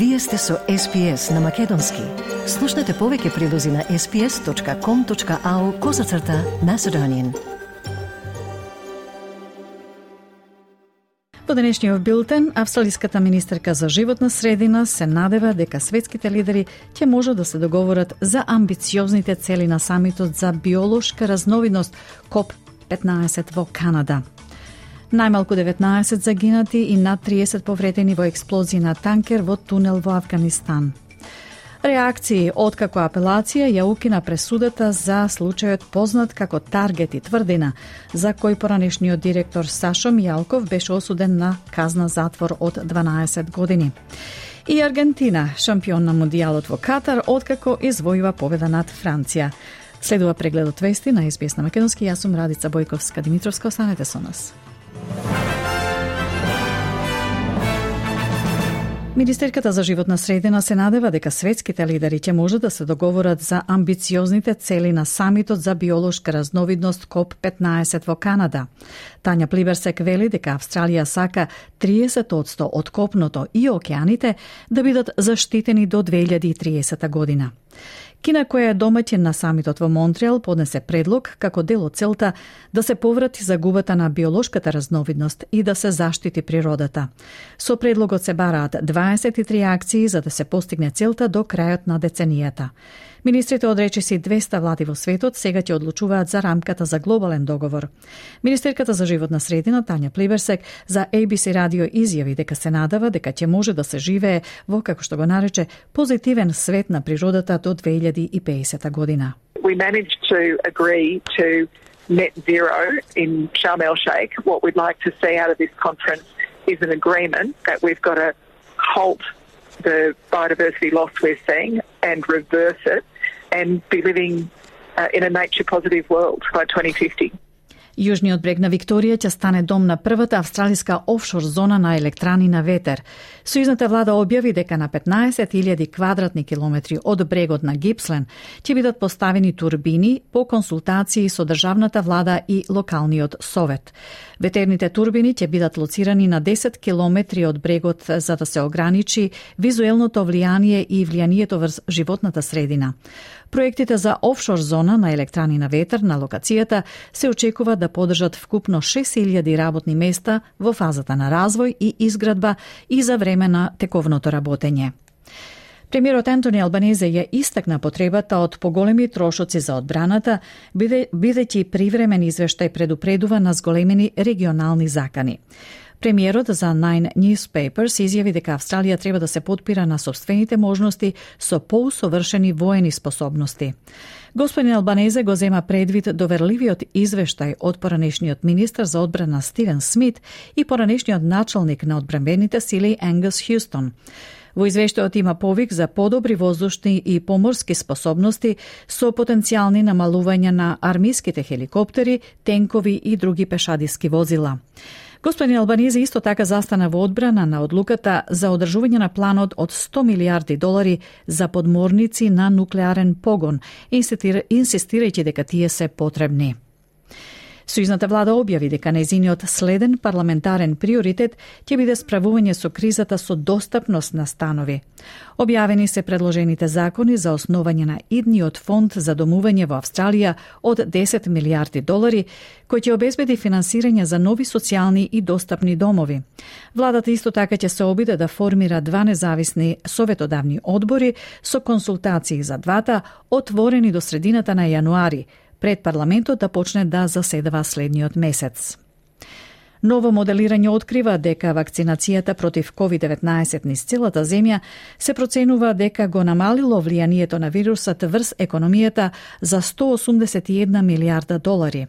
Вие сте со SPS на Македонски. Слушнете повеќе прилози на sps.com.au козацрта на Седонин. Во денешниот билтен, австралиската министерка за животна средина се надева дека светските лидери ќе можат да се договорат за амбициозните цели на самитот за биолошка разновидност КОП-15 во Канада. Најмалку 19 загинати и над 30 повредени во експлозија на танкер во тунел во Афганистан. Реакции откако апелација ја укина пресудата за случајот познат како Таргет и тврдина, за кој поранешниот директор Сашо Мијалков беше осуден на казна затвор од 12 години. И Аргентина, шампион на Мундијалот во Катар, откако извојува победа над Франција. Следува прегледот вести на СБС на Македонски. Јас сум Радица Бојковска Димитровска. Останете со нас. Министерката за животна средина се надева дека светските лидери ќе може да се договорат за амбициозните цели на самитот за биолошка разновидност КОП-15 во Канада. Тања Плиберсек вели дека Австралија сака 30% од копното и океаните да бидат заштитени до 2030 година. Кина која е домаќин на самитот во Монтреал поднесе предлог како дел од целта да се поврати загубата на биолошката разновидност и да се заштити природата. Со предлогот се бараат 23 акции за да се постигне целта до крајот на деценијата. Министрите од речиси 200 влади во светот сега ќе одлучуваат за рамката за глобален договор. Министерката за животна средина Тања Плиберсек за ABC радио изјави дека се надава дека ќе може да се живее во како што го нарече позитивен свет на природата до 2050 godina. We managed to agree to net zero in Sharm el Sheikh. What we'd like to see out of this conference is an agreement that we've got to halt the biodiversity loss we're seeing and reverse it and be living uh, in a nature positive world by 2050. Јужниот брег на Викторија ќе стане дом на првата австралиска офшор зона на електрани на ветер. Сојузната влада објави дека на 15.000 квадратни километри од брегот на Гипслен ќе бидат поставени турбини по консултации со државната влада и локалниот совет. Ветерните турбини ќе бидат лоцирани на 10 километри од брегот за да се ограничи визуелното влијание и влијанието врз животната средина. Проектите за офшор зона на електрани на ветер на локацијата се очекува да подржат вкупно 6000 работни места во фазата на развој и изградба и за време на тековното работење. Премиерот Антони Албанезе ја истакна потребата од поголеми трошоци за одбраната, биде, бидејќи привремен извештај предупредува на зголемени регионални закани. Премиерот за Nine Newspapers изјави дека Австралија треба да се подпира на собствените можности со поусовршени воени способности. Господин Албанезе го зема предвид доверливиот извештај од поранешниот министр за одбрана Стивен Смит и поранешниот началник на одбранбените сили Енгус Хјустон. Во извештајот има повик за подобри воздушни и поморски способности со потенцијални намалувања на армиските хеликоптери, тенкови и други пешадиски возила. Господин Албанизи исто така застана во одбрана на одлуката за одржување на планот од 100 милиарди долари за подморници на нуклеарен погон, инсистирајќи дека тие се потребни. Сојузната влада објави дека незиниот следен парламентарен приоритет ќе биде справување со кризата со достапност на станови. Објавени се предложените закони за основање на идниот фонд за домување во Австралија од 10 милиарди долари, кој ќе обезбеди финансирање за нови социјални и достапни домови. Владата исто така ќе се обиде да формира два независни советодавни одбори со консултации за двата, отворени до средината на јануари, пред парламентот да почне да заседава следниот месец. Ново моделирање открива дека вакцинацијата против COVID-19 низ целата земја се проценува дека го намалило влијанието на вирусот врз економијата за 181 милиарда долари.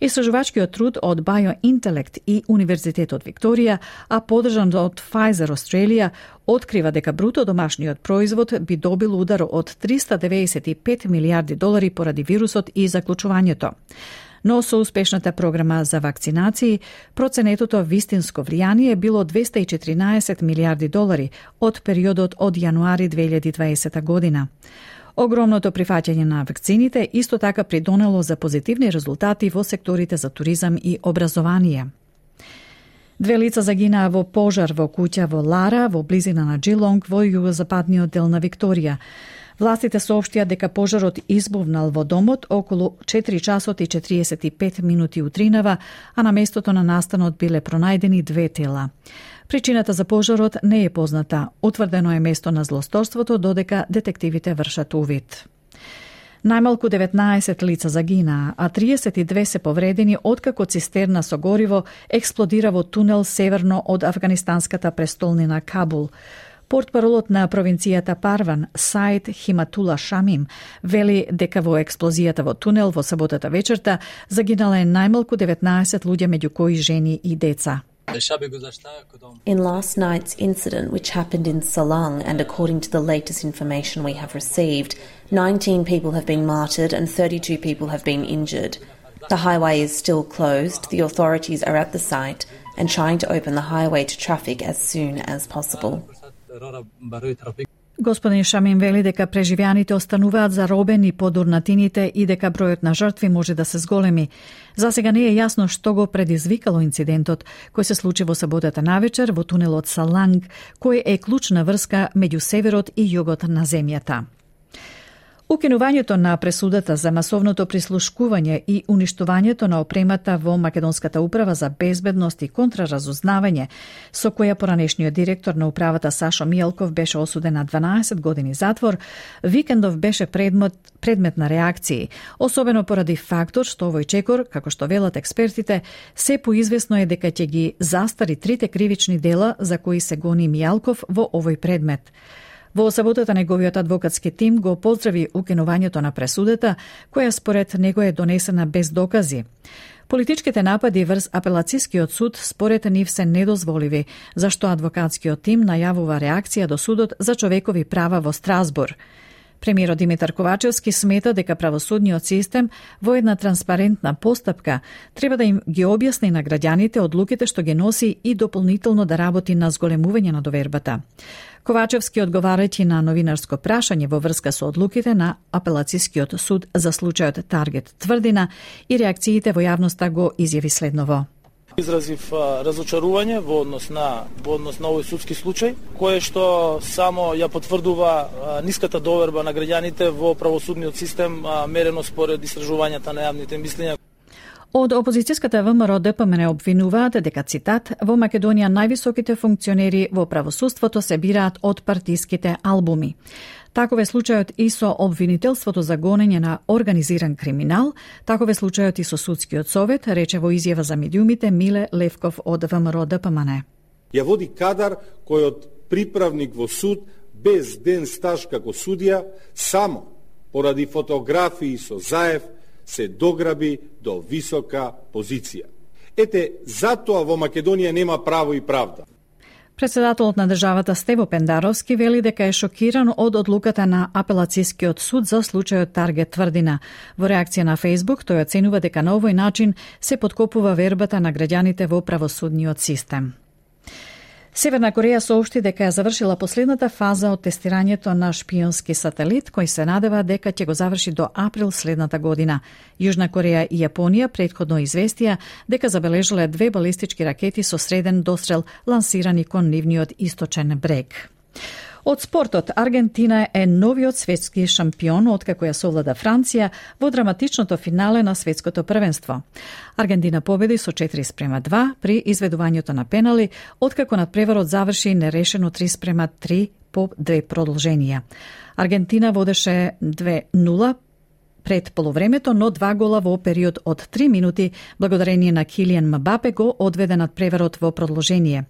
Истражувачкиот труд од BioIntellect и Универзитетот Викторија, а подржан од Pfizer Australia, открива дека бруто домашниот производ би добил удар од 395 милиарди долари поради вирусот и заклучувањето. Но со успешната програма за вакцинации, проценетото вистинско влијание било 214 милиарди долари од периодот од јануари 2020 година. Огромното прифаќање на вакцините исто така придонело за позитивни резултати во секторите за туризам и образование. Две лица загинаа во пожар во куќа во Лара, во близина на Джилонг, во југозападниот дел на Викторија. Властите соопштија дека пожарот избувнал во домот околу 4 часот и 45 минути утринава, а на местото на настанот биле пронајдени две тела. Причината за пожарот не е позната. Утврдено е место на злосторството додека детективите вршат увид. Најмалку 19 лица загинаа, а 32 се повредени откако цистерна со гориво експлодира во тунел северно од афганистанската престолнина Кабул. Портпаролот на провинцијата Парван, Саид Химатула Шамим, вели дека во експлозијата во тунел во саботата вечерта загинале најмалку 19 луѓе меѓу кои жени и деца. In last night's incident, which happened in Salang, and according to the latest information we have received, 19 people have been martyred and 32 people have been injured. The highway is still closed. The authorities are at the site and trying to open the highway to traffic as soon as possible. Господин Шамин вели дека преживеаните остануваат заробени под урнатините и дека бројот на жртви може да се зголеми. За сега не е јасно што го предизвикало инцидентот, кој се случи во саботата навечер во тунелот Саланг, кој е клучна врска меѓу северот и југот на земјата. Укинувањето на пресудата за масовното прислушкување и уништувањето на опремата во Македонската управа за безбедност и контраразузнавање, со која поранешниот директор на управата Сашо Мијалков беше осуден на 12 години затвор, викендов беше предмет, предмет на реакции, особено поради фактор што овој чекор, како што велат експертите, се поизвестно е дека ќе ги застари трите кривични дела за кои се гони Мијалков во овој предмет. Во саботата неговиот адвокатски тим го поздрави укинувањето на пресудата, која според него е донесена без докази. Политичките напади врз апелацискиот суд според нив се недозволиви, зашто адвокатскиот тим најавува реакција до судот за човекови права во Страсбур. Премиерот Димитар Ковачевски смета дека правосудниот систем во една транспарентна постапка треба да им ги објасни на граѓаните одлуките што ги носи и дополнително да работи на зголемување на довербата. Ковачевски одговарајќи на новинарско прашање во врска со одлуките на апелацискиот суд за случајот Таргет Тврдина и реакциите во јавноста го изјави следново. Изразив разочарување во однос на во однос на овој судски случај, кое што само ја потврдува ниската доверба на граѓаните во правосудниот систем мерено според истражувањата на јавните мислења. Од опозицијската ВМРО ДПМН обвинуваат дека цитат во Македонија највисоките функционери во правосудството се бираат од партиските албуми. Таков е случајот и со обвинителството за гонење на организиран криминал, таков е случајот и со судскиот совет, рече во изјава за медиумите Миле Левков од ВМРО ДПМН. Ја води кадар кој од приправник во суд без ден стаж како судија, само поради фотографии со Заев се дограби до висока позиција. Ете, затоа во Македонија нема право и правда. Председателот на државата Стево Пендаровски вели дека е шокиран од одлуката на апелацискиот суд за случајот Таргет Тврдина. Во реакција на Фейсбук тој оценува дека на овој начин се подкопува вербата на граѓаните во правосудниот систем. Северна Кореја соопшти дека ја завршила последната фаза од тестирањето на шпионски сателит, кој се надева дека ќе го заврши до април следната година. Јужна Кореја и Јапонија предходно известија дека забележале две балистички ракети со среден дострел лансирани кон нивниот источен брег. Од спортот, Аргентина е новиот светски шампион откако ја совлада Франција во драматичното финале на светското првенство. Аргентина победи со 4 спрема 2 при изведувањето на пенали, откако надпреварот заврши нерешено 3 спрема 3 по две продолженија. Аргентина водеше 2-0 пред половремето но два гола во период од 3 минути, благодарение на Килиан Мбапе го одведе над преверот во продолжение.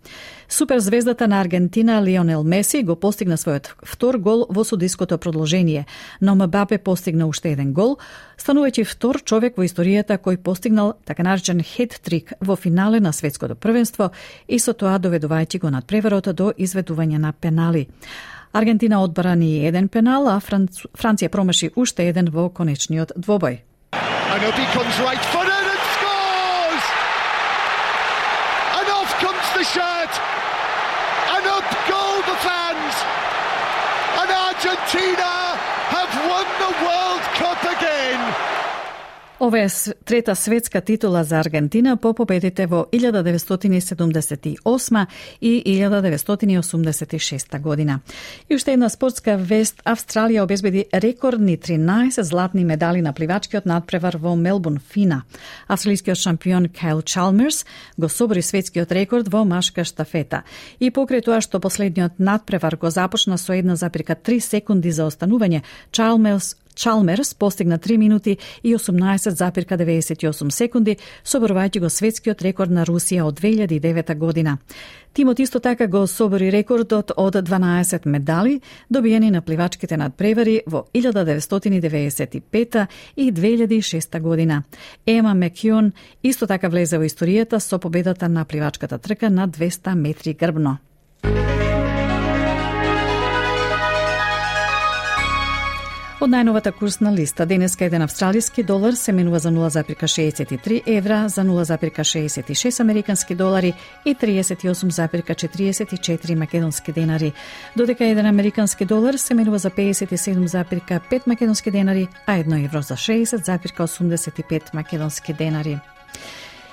Суперзвездата на Аргентина Лионел Меси го постигна својот втор гол во судиското продолжение, но Мбапе постигна уште еден гол, станувајќи втор човек во историјата кој постигнал така наречен хет-трик во финале на светското првенство и со тоа доведувајќи го над преверот до изведување на пенали. Аргентина одбрани еден пенал, а Франц... Франција промаши уште еден во конечниот двобој. And right and off comes the shot. Ова е трета светска титула за Аргентина по победите во 1978 и 1986 година. И уште една спортска вест, Австралија обезбеди рекордни 13 златни медали на пливачкиот надпревар во Мелбурн, Фина. Австралискиот шампион Кайл Чалмерс го собори светскиот рекорд во машка штафета. И покрај тоа што последниот надпревар го започна со 1,3 секунди за останување, Чалмерс Чалмерс постигна 3 минути и 18,98 секунди, соборувајќи го светскиот рекорд на Русија од 2009 година. Тимот исто така го собори рекордот од 12 медали, добиени на пливачките надпревари во 1995 и 2006 година. Ема Мекјон исто така влезе во историјата со победата на пливачката трка на 200 метри грбно. Од најновата курсна листа, денеска еден австралиски долар се менува за 0,63 евра, за 0,66 американски долари и 38,44 македонски денари, додека еден американски долар се менува за 57,5 македонски денари, а 1 евро за 60,85 македонски денари.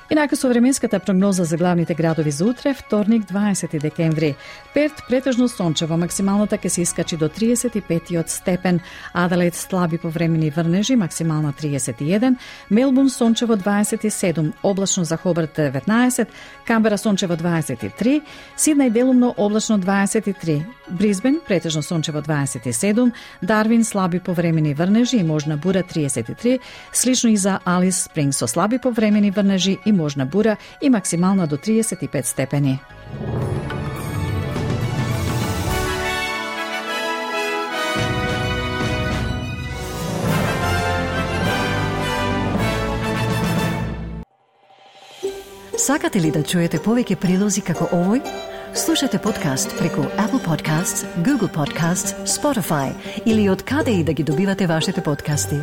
Инака со временската прогноза за главните градови за утре, вторник 20 декември. Перт претежно сончево, максималната ќе се искачи до 35 степен, Аделаид слаби повремени врнежи, максимална 31, Мелбун сончево 27, облачно за Хобарт 19, Камбера сончево 23, Сиднај делумно облачно 23, Бризбен претежно сончево 27, Дарвин слаби повремени врнежи и можна бура 33, слично и за Алис Спринг со слаби повремени врнежи и можна бура и максимална до 35 степени. Сакате ли да чуете повеќе прилози како овој? Слушате подкаст преку Apple Podcasts, Google Podcasts, Spotify или од каде и да ги добивате вашите подкасти.